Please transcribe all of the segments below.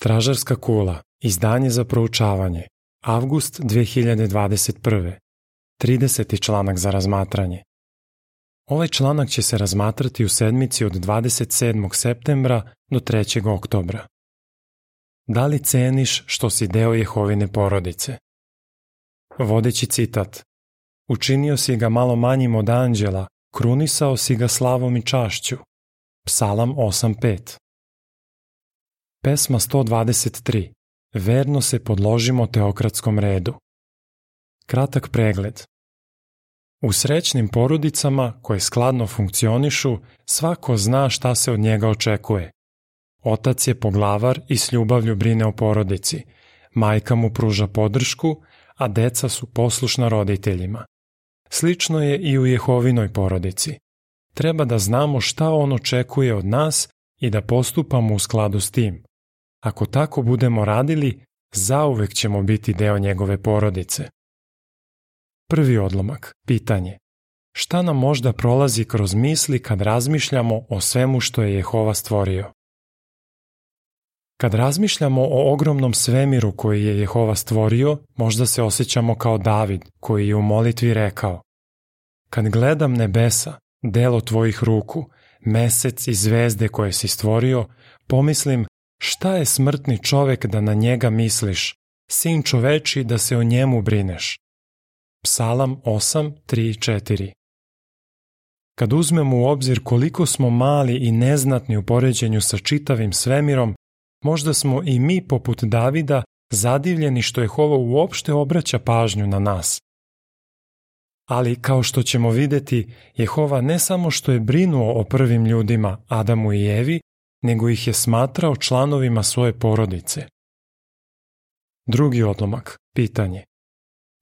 Stražarska kula, izdanje za proučavanje, avgust 2021. 30. članak za razmatranje. Ovaj članak će se razmatrati u sedmici od 27. septembra do 3. oktobra. Da li ceniš što si deo Jehovine porodice? Vodeći citat. Učinio si ga malo manjim od anđela, krunisao si ga slavom i čašću. Psalam 8.5 Pesma 123. Verno se podložimo teokratskom redu. Kratak pregled. U srećnim porodicama koje skladno funkcionišu, svako zna šta se od njega očekuje. Otac je poglavar i s ljubavlju brine o porodici. Majka mu pruža podršku, a deca su poslušna roditeljima. Slično je i u Jehovinoj porodici. Treba da znamo šta on očekuje od nas i da postupamo u skladu s tim. Ako tako budemo radili, zauvek ćemo biti deo njegove porodice. Prvi odlomak, pitanje. Šta nam možda prolazi kroz misli kad razmišljamo o svemu što je Jehova stvorio? Kad razmišljamo o ogromnom svemiru koji je Jehova stvorio, možda se osjećamo kao David, koji je u molitvi rekao Kad gledam nebesa, delo tvojih ruku, mesec i zvezde koje si stvorio, pomislim Šta je smrtni čovek da na njega misliš, sin čoveči da se o njemu brineš? Psalam 8, 3, 4 Kad uzmemo u obzir koliko smo mali i neznatni u poređenju sa čitavim svemirom, možda smo i mi poput Davida zadivljeni što Jehova uopšte obraća pažnju na nas. Ali kao što ćemo videti, Jehova ne samo što je brinuo o prvim ljudima, Adamu i Evi, nego ih je smatrao članovima svoje porodice. Drugi odlomak, pitanje.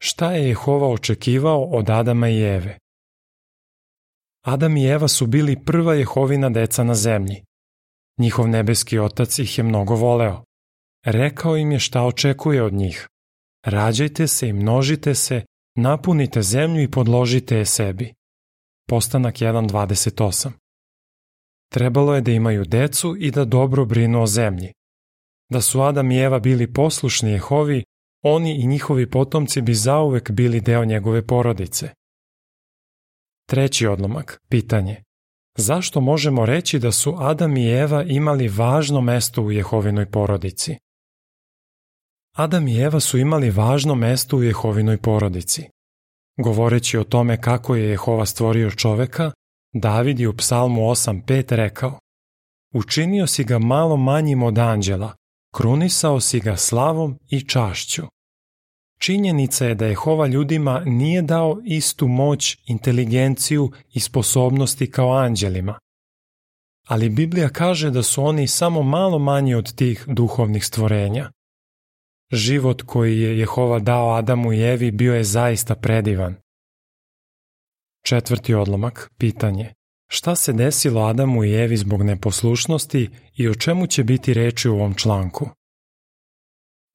Šta je Jehova očekivao od Adama i Eve? Adam i Eva su bili prva Jehovina deca na zemlji. Njihov nebeski otac ih je mnogo voleo. Rekao im je šta očekuje od njih. Rađajte se i množite se, napunite zemlju i podložite je sebi. Postanak 1.28 Trebalo je da imaju decu i da dobro brinu o zemlji. Da su Adam i Eva bili poslušni Jehovi, oni i njihovi potomci bi zauvek bili deo njegove porodice. Treći odlomak, pitanje. Zašto možemo reći da su Adam i Eva imali važno mesto u Jehovinoj porodici? Adam i Eva su imali važno mesto u Jehovinoj porodici. Govoreći o tome kako je Jehova stvorio čoveka, David je u psalmu 8.5 rekao Učinio si ga malo manjim od anđela, krunisao si ga slavom i čašću. Činjenica je da Jehova ljudima nije dao istu moć, inteligenciju i sposobnosti kao anđelima. Ali Biblija kaže da su oni samo malo manji od tih duhovnih stvorenja. Život koji je Jehova dao Adamu i Evi bio je zaista predivan. Četvrti odlomak, pitanje. Šta se desilo Adamu i Evi zbog neposlušnosti i o čemu će biti reči u ovom članku?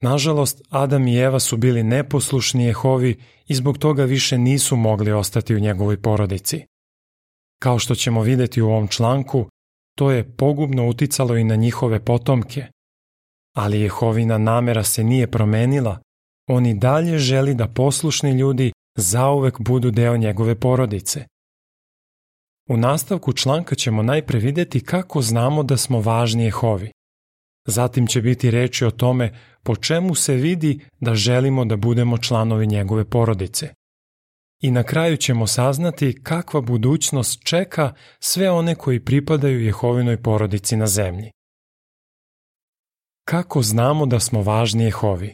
Nažalost, Adam i Eva su bili neposlušni Jehovi i zbog toga više nisu mogli ostati u njegovoj porodici. Kao što ćemo videti u ovom članku, to je pogubno uticalo i na njihove potomke. Ali Jehovina namera se nije promenila, on i dalje želi da poslušni ljudi zauvek budu deo njegove porodice. U nastavku članka ćemo najpre videti kako znamo da smo važni Jehovi. Zatim će biti reči o tome po čemu se vidi da želimo da budemo članovi njegove porodice. I na kraju ćemo saznati kakva budućnost čeka sve one koji pripadaju Jehovinoj porodici na zemlji. Kako znamo da smo važni Jehovi?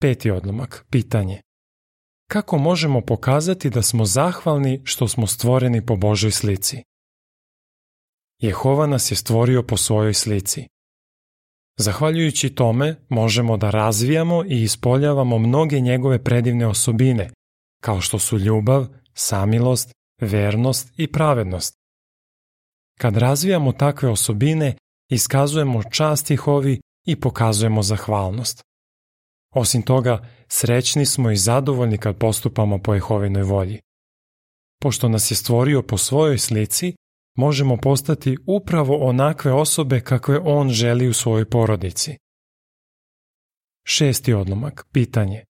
Peti odlomak, pitanje. Kako možemo pokazati da smo zahvalni što smo stvoreni po Božoj slici? Jehova nas je stvorio po svojoj slici. Zahvaljujući tome možemo da razvijamo i ispoljavamo mnoge njegove predivne osobine, kao što su ljubav, samilost, vernost i pravednost. Kad razvijamo takve osobine, iskazujemo čast Jehovi i pokazujemo zahvalnost. Osim toga, srećni smo i zadovoljni kad postupamo po Jehovinoj volji. Pošto nas je stvorio po svojoj slici, možemo postati upravo onakve osobe kakve On želi u svojoj porodici. Šesti odlomak, pitanje.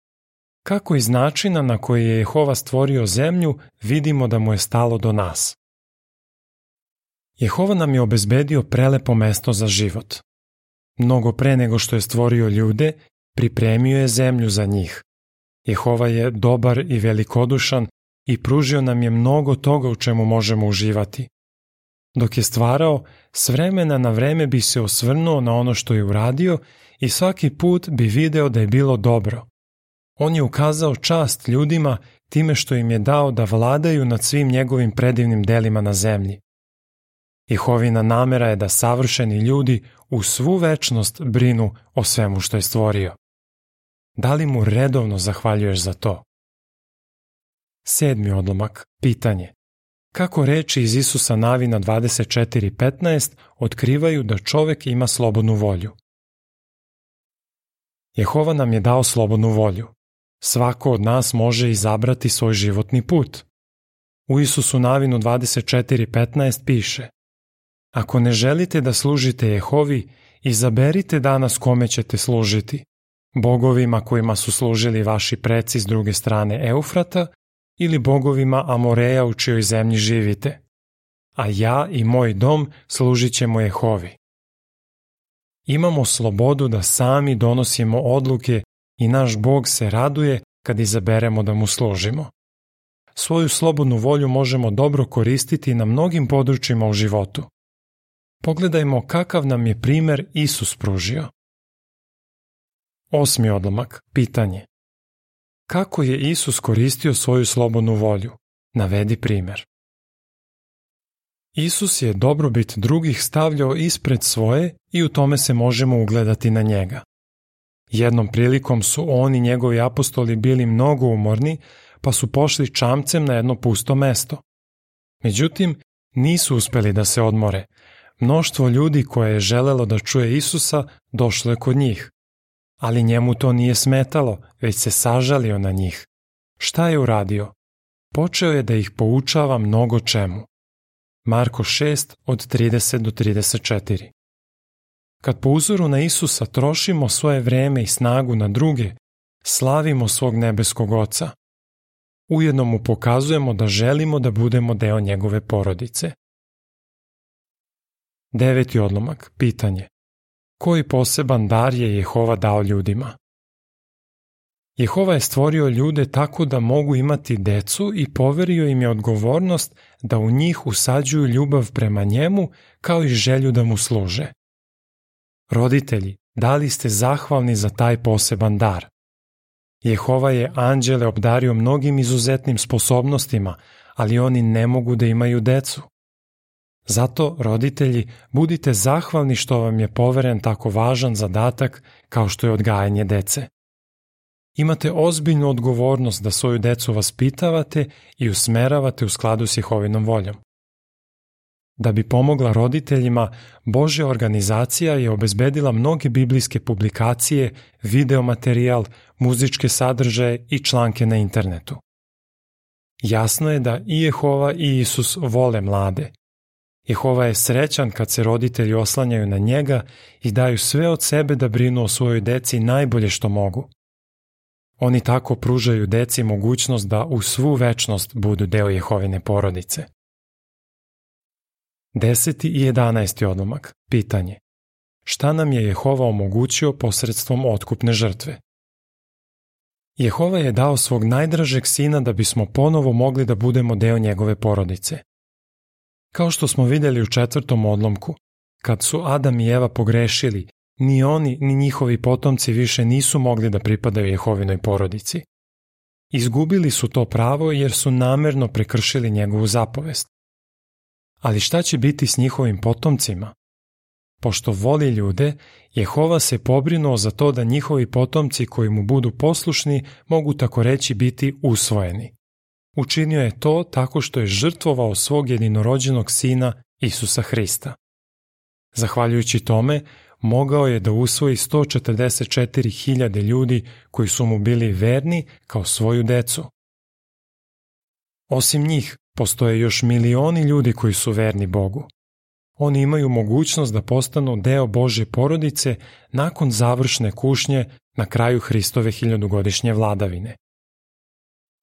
Kako iz načina na koji je Jehova stvorio zemlju vidimo da mu je stalo do nas? Jehova nam je obezbedio prelepo mesto za život. Mnogo pre nego što je stvorio ljude, pripremio je zemlju za njih. Jehova je dobar i velikodušan i pružio nam je mnogo toga u čemu možemo uživati. Dok je stvarao, s vremena na vreme bi se osvrnuo na ono što je uradio i svaki put bi video da je bilo dobro. On je ukazao čast ljudima time što im je dao da vladaju nad svim njegovim predivnim delima na zemlji. Jehovina namera je da savršeni ljudi u svu večnost brinu o svemu što je stvorio. Da li mu redovno zahvaljuješ za to? Sedmi odlomak, pitanje. Kako reči iz Isusa Navina 24.15 otkrivaju da čovek ima slobodnu volju? Jehova nam je dao slobodnu volju. Svako od nas može izabrati svoj životni put. U Isusu Navinu 24.15 piše Ako ne želite da služite Jehovi, izaberite danas kome ćete služiti. Bogovima kojima su služili vaši preci s druge strane Eufrata ili bogovima Amoreja u čijoj zemlji živite. A ja i moj dom služit ćemo Jehovi. Imamo slobodu da sami donosimo odluke i naš Bog se raduje kad izaberemo da mu služimo. Svoju slobodnu volju možemo dobro koristiti na mnogim područjima u životu. Pogledajmo kakav nam je primer Isus pružio. Osmi odlomak, pitanje. Kako je Isus koristio svoju slobodnu volju? Navedi primer. Isus je dobrobit drugih stavljao ispred svoje i u tome se možemo ugledati na njega. Jednom prilikom su on i njegovi apostoli bili mnogo umorni, pa su pošli čamcem na jedno pusto mesto. Međutim, nisu uspeli da se odmore. Mnoštvo ljudi koje je želelo da čuje Isusa došlo je kod njih. Ali njemu to nije smetalo, već se sažalio na njih. Šta je uradio? Počeo je da ih poučava mnogo čemu. Marko 6 od 30 do 34 Kad po uzoru na Isusa trošimo svoje vreme i snagu na druge, slavimo svog nebeskog Oca. Ujedno mu pokazujemo da želimo da budemo deo njegove porodice. Deveti odlomak, pitanje. Koji poseban dar je Jehova dao ljudima? Jehova je stvorio ljude tako da mogu imati decu i poverio im je odgovornost da u njih usađuju ljubav prema njemu kao i želju da mu služe. Roditelji, da li ste zahvalni za taj poseban dar? Jehova je anđele obdario mnogim izuzetnim sposobnostima, ali oni ne mogu da imaju decu. Zato, roditelji, budite zahvalni što vam je poveren tako važan zadatak kao što je odgajanje dece. Imate ozbiljnu odgovornost da svoju decu vaspitavate i usmeravate u skladu s Jehovinom voljom. Da bi pomogla roditeljima, Božja organizacija je obezbedila mnoge biblijske publikacije, videomaterijal, muzičke sadržaje i članke na internetu. Jasno je da i Jehova i Isus vole mlade. Jehova je srećan kad se roditelji oslanjaju na njega i daju sve od sebe da brinu o svojoj deci najbolje što mogu. Oni tako pružaju deci mogućnost da u svu večnost budu deo Jehovine porodice. Deseti i jedanesti odlomak. Pitanje. Šta nam je Jehova omogućio posredstvom otkupne žrtve? Jehova je dao svog najdražeg sina da bismo ponovo mogli da budemo deo njegove porodice. Kao što smo videli u četvrtom odlomku, kad su Adam i Eva pogrešili, ni oni ni njihovi potomci više nisu mogli da pripadaju Jehovinoj porodici. Izgubili su to pravo jer su namerno prekršili njegovu zapovest. Ali šta će biti s njihovim potomcima? Pošto voli ljude, Jehova se pobrinuo za to da njihovi potomci koji mu budu poslušni mogu tako reći biti usvojeni. Učinio je to tako što je žrtvovao svog jedinorođenog sina Isusa Hrista. Zahvaljujući tome, mogao je da usvoji 144.000 ljudi koji su mu bili verni kao svoju decu. Osim njih, postoje još milioni ljudi koji su verni Bogu. oni imaju mogućnost da postanu deo Božje porodice nakon završne kušnje na kraju Hristove hiljadugodišnje vladavine.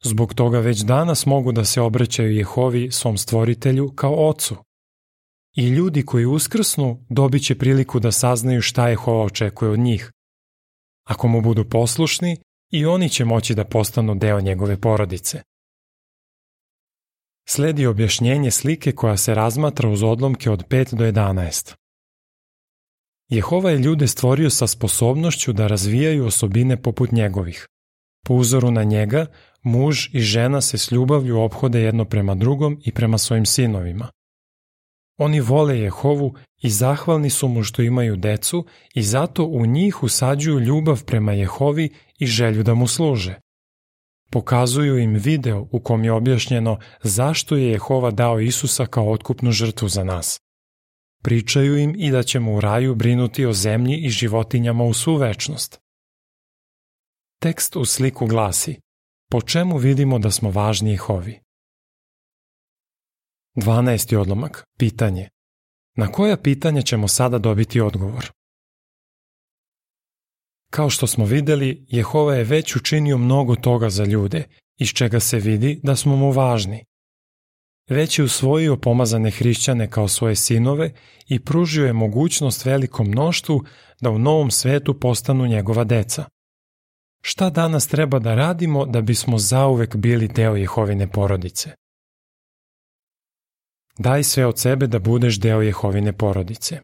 Zbog toga već danas mogu da se obraćaju Jehovi svom stvoritelju kao ocu. I ljudi koji uskrsnu dobit će priliku da saznaju šta Jehova očekuje od njih. Ako mu budu poslušni, i oni će moći da postanu deo njegove porodice. Sledi objašnjenje slike koja se razmatra uz odlomke od 5 do 11. Jehova je ljude stvorio sa sposobnošću da razvijaju osobine poput njegovih. Po uzoru na njega, muž i žena se s ljubavlju ophode jedno prema drugom i prema svojim sinovima. Oni vole Jehovu i zahvalni su mu što imaju decu i zato u njih usađuju ljubav prema Jehovi i želju da mu služe. Pokazuju im video u kom je objašnjeno zašto je Jehova dao Isusa kao otkupnu žrtvu za nas. Pričaju im i da ćemo u raju brinuti o zemlji i životinjama u svu večnost. Tekst u sliku glasi Po čemu vidimo da smo važni Jehovi? 12. odlomak. Pitanje. Na koja pitanja ćemo sada dobiti odgovor? Kao što smo videli, Jehova je već učinio mnogo toga za ljude, iz čega se vidi da smo mu važni. Već je usvojio pomazane hrišćane kao svoje sinove i pružio je mogućnost velikom mnoštvu da u novom svetu postanu njegova deca. Šta danas treba da radimo da bismo zauvek bili deo Jehovine porodice? Daj sve od sebe da budeš deo Jehovine porodice.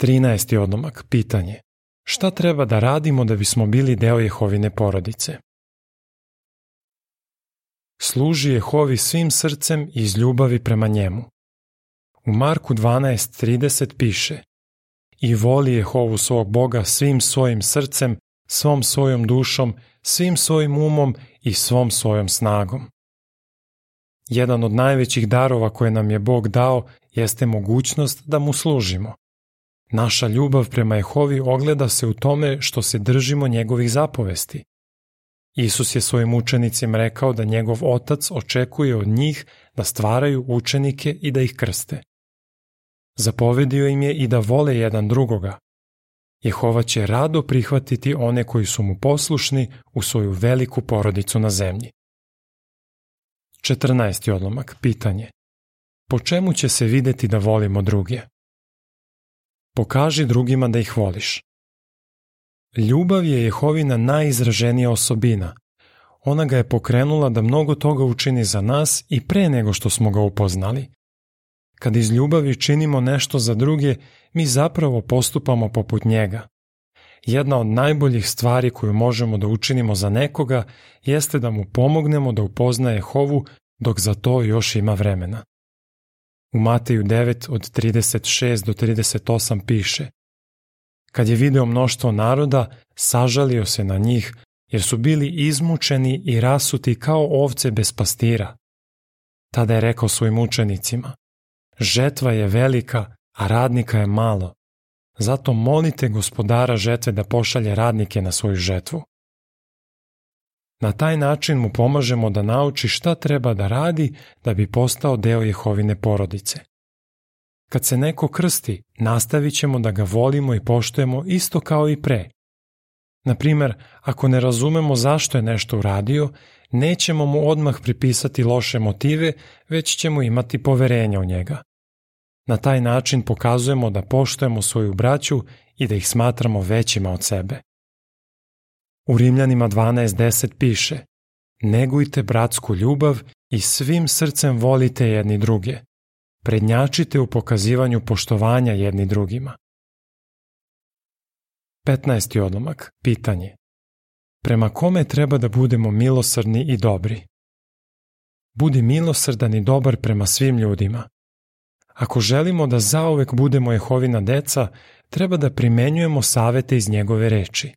13. odlomak, pitanje. Šta treba da radimo da bismo bili deo Jehovine porodice? Služi Jehovi svim srcem i iz ljubavi prema njemu. U Marku 12.30 piše I voli Jehovu svog Boga svim svojim srcem, svom svojom dušom, svim svojim umom i svom svojom snagom. Jedan od najvećih darova koje nam je Bog dao jeste mogućnost da mu služimo. Naša ljubav prema Jehovi ogleda se u tome što se držimo njegovih zapovesti. Isus je svojim učenicima rekao da njegov otac očekuje od njih da stvaraju učenike i da ih krste. Zapovedio im je i da vole jedan drugoga. Jehova će rado prihvatiti one koji su mu poslušni u svoju veliku porodicu na zemlji. 14. odlomak, pitanje. Po čemu će se videti da volimo druge? Pokaži drugima da ih voliš. Ljubav je Jehovina najizraženija osobina. Ona ga je pokrenula da mnogo toga učini za nas i pre nego što smo ga upoznali. Kad iz ljubavi činimo nešto za druge, mi zapravo postupamo poput njega. Jedna od najboljih stvari koju možemo da učinimo za nekoga jeste da mu pomognemo da upozna Jehovu dok za to još ima vremena. U Mateju 9 od 36 do 38 piše Kad je video mnoštvo naroda, sažalio se na njih, jer su bili izmučeni i rasuti kao ovce bez pastira. Tada je rekao svojim učenicima, žetva je velika, a radnika je malo. Zato molite gospodara žetve da pošalje radnike na svoju žetvu. Na taj način mu pomažemo da nauči šta treba da radi da bi postao deo Jehovine porodice. Kad se neko krsti, nastavit ćemo da ga volimo i poštujemo isto kao i pre. Na primer, ako ne razumemo zašto je nešto uradio, nećemo mu odmah pripisati loše motive, već ćemo imati poverenja u njega. Na taj način pokazujemo da poštujemo svoju braću i da ih smatramo većima od sebe. U Rimljanima 12.10 piše Negujte bratsku ljubav i svim srcem volite jedni druge. Prednjačite u pokazivanju poštovanja jedni drugima. 15. odlomak. Pitanje. Prema kome treba da budemo milosrdni i dobri? Budi milosrdan i dobar prema svim ljudima. Ako želimo da zauvek budemo Jehovina deca, treba da primenjujemo savete iz njegove reči.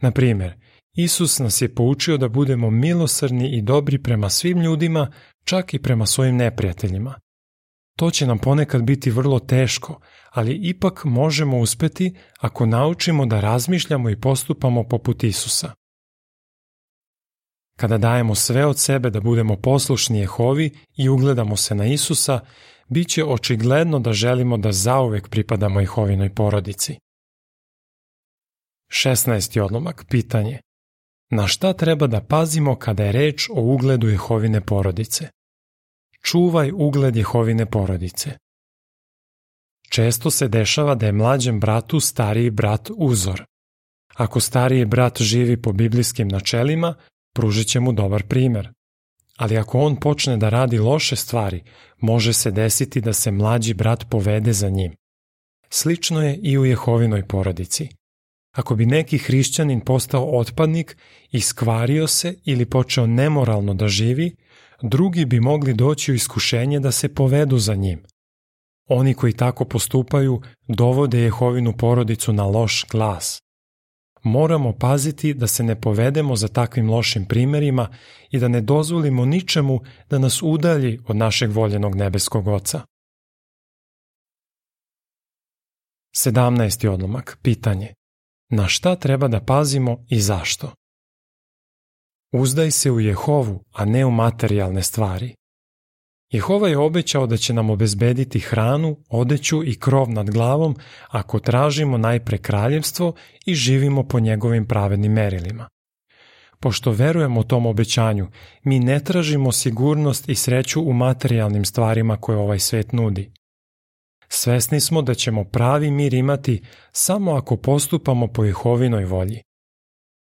Na primjer, Isus nas je poučio da budemo milosrni i dobri prema svim ljudima, čak i prema svojim neprijateljima. To će nam ponekad biti vrlo teško, ali ipak možemo uspeti ako naučimo da razmišljamo i postupamo poput Isusa. Kada dajemo sve od sebe da budemo poslušni Jehovi i ugledamo se na Isusa, bit će očigledno da želimo da zauvek pripadamo Jehovinoj porodici. 16. odlomak, pitanje. Na šta treba da pazimo kada je reč o ugledu Jehovine porodice? Čuvaj ugled Jehovine porodice. Često se dešava da je mlađem bratu stariji brat uzor. Ako stariji brat živi po biblijskim načelima, pružit će mu dobar primer. Ali ako on počne da radi loše stvari, može se desiti da se mlađi brat povede za njim. Slično je i u Jehovinoj porodici. Ako bi neki hrišćanin postao otpadnik, iskvario se ili počeo nemoralno da živi, drugi bi mogli doći u iskušenje da se povedu za njim. Oni koji tako postupaju dovode Jehovinu porodicu na loš glas. Moramo paziti da se ne povedemo za takvim lošim primerima i da ne dozvolimo ničemu da nas udalji od našeg voljenog nebeskog Oca. 17. odlomak. Pitanje. Na šta treba da pazimo i zašto? Uzdaj se u Jehovu, a ne u materijalne stvari. Jehova je obećao da će nam obezbediti hranu, odeću i krov nad glavom ako tražimo najpre kraljevstvo i živimo po njegovim pravednim merilima. Pošto verujemo tom obećanju, mi ne tražimo sigurnost i sreću u materijalnim stvarima koje ovaj svet nudi. Svesni smo da ćemo pravi mir imati samo ako postupamo po Jehovinoj volji.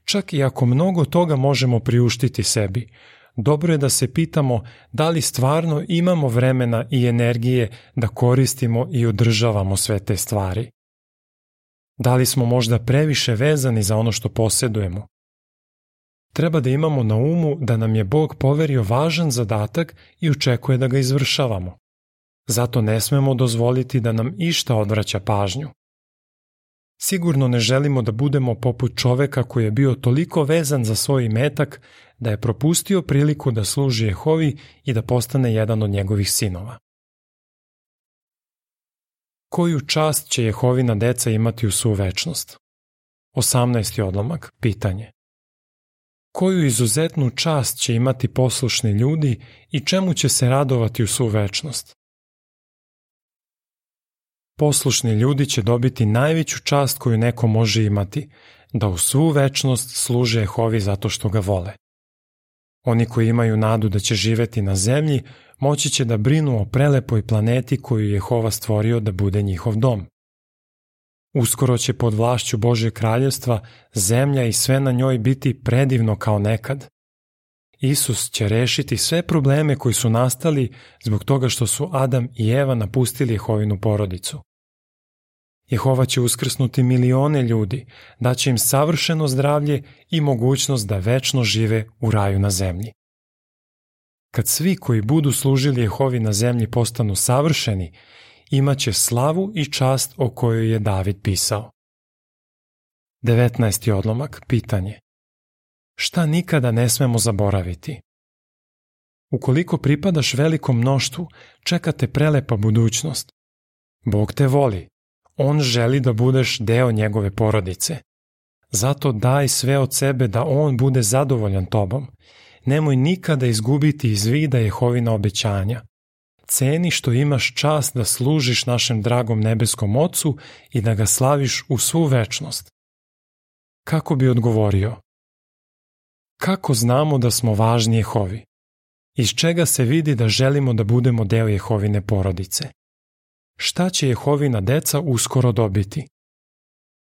Čak i ako mnogo toga možemo priuštiti sebi, dobro je da se pitamo da li stvarno imamo vremena i energije da koristimo i održavamo sve te stvari. Da li smo možda previše vezani za ono što posjedujemo? Treba da imamo na umu da nam je Bog poverio važan zadatak i očekuje da ga izvršavamo. Zato ne smemo dozvoliti da nam išta odvraća pažnju. Sigurno ne želimo da budemo poput čoveka koji je bio toliko vezan za svoj metak da je propustio priliku da služi Jehovi i da postane jedan od njegovih sinova. Koju čast će Jehovina deca imati u svu večnost? 18. odlomak, pitanje. Koju izuzetnu čast će imati poslušni ljudi i čemu će se radovati u svu večnost? Poslušni ljudi će dobiti najveću čast koju neko može imati, da u svu večnost služe Jehovi zato što ga vole. Oni koji imaju nadu da će živeti na zemlji, moći će da brinu o prelepoj planeti koju je Jehova stvorio da bude njihov dom. Uskoro će pod vlašću Božje kraljevstva zemlja i sve na njoj biti predivno kao nekad. Isus će rešiti sve probleme koji su nastali zbog toga što su Adam i Eva napustili Jehovinu porodicu. Jehova će uskrsnuti milione ljudi, daće im savršeno zdravlje i mogućnost da večno žive u raju na zemlji. Kad svi koji budu služili Jehovi na zemlji postanu savršeni, imaće slavu i čast o kojoj je David pisao. 19. odlomak, pitanje. Šta nikada ne smemo zaboraviti? Ukoliko pripadaš velikom mnoštvu, čekate prelepa budućnost. Bog te voli, On želi da budeš deo njegove porodice. Zato daj sve od sebe da on bude zadovoljan tobom. Nemoj nikada izgubiti iz vida Jehovina obećanja. Ceni što imaš čast da služiš našem dragom nebeskom Ocu i da ga slaviš u svu večnost. Kako bi odgovorio? Kako znamo da smo važni Jehovi? Iz čega se vidi da želimo da budemo deo Jehovine porodice? Šta će Jehovina deca uskoro dobiti?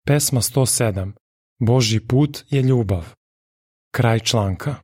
Pesma 107. Boži put je ljubav. Kraj članka.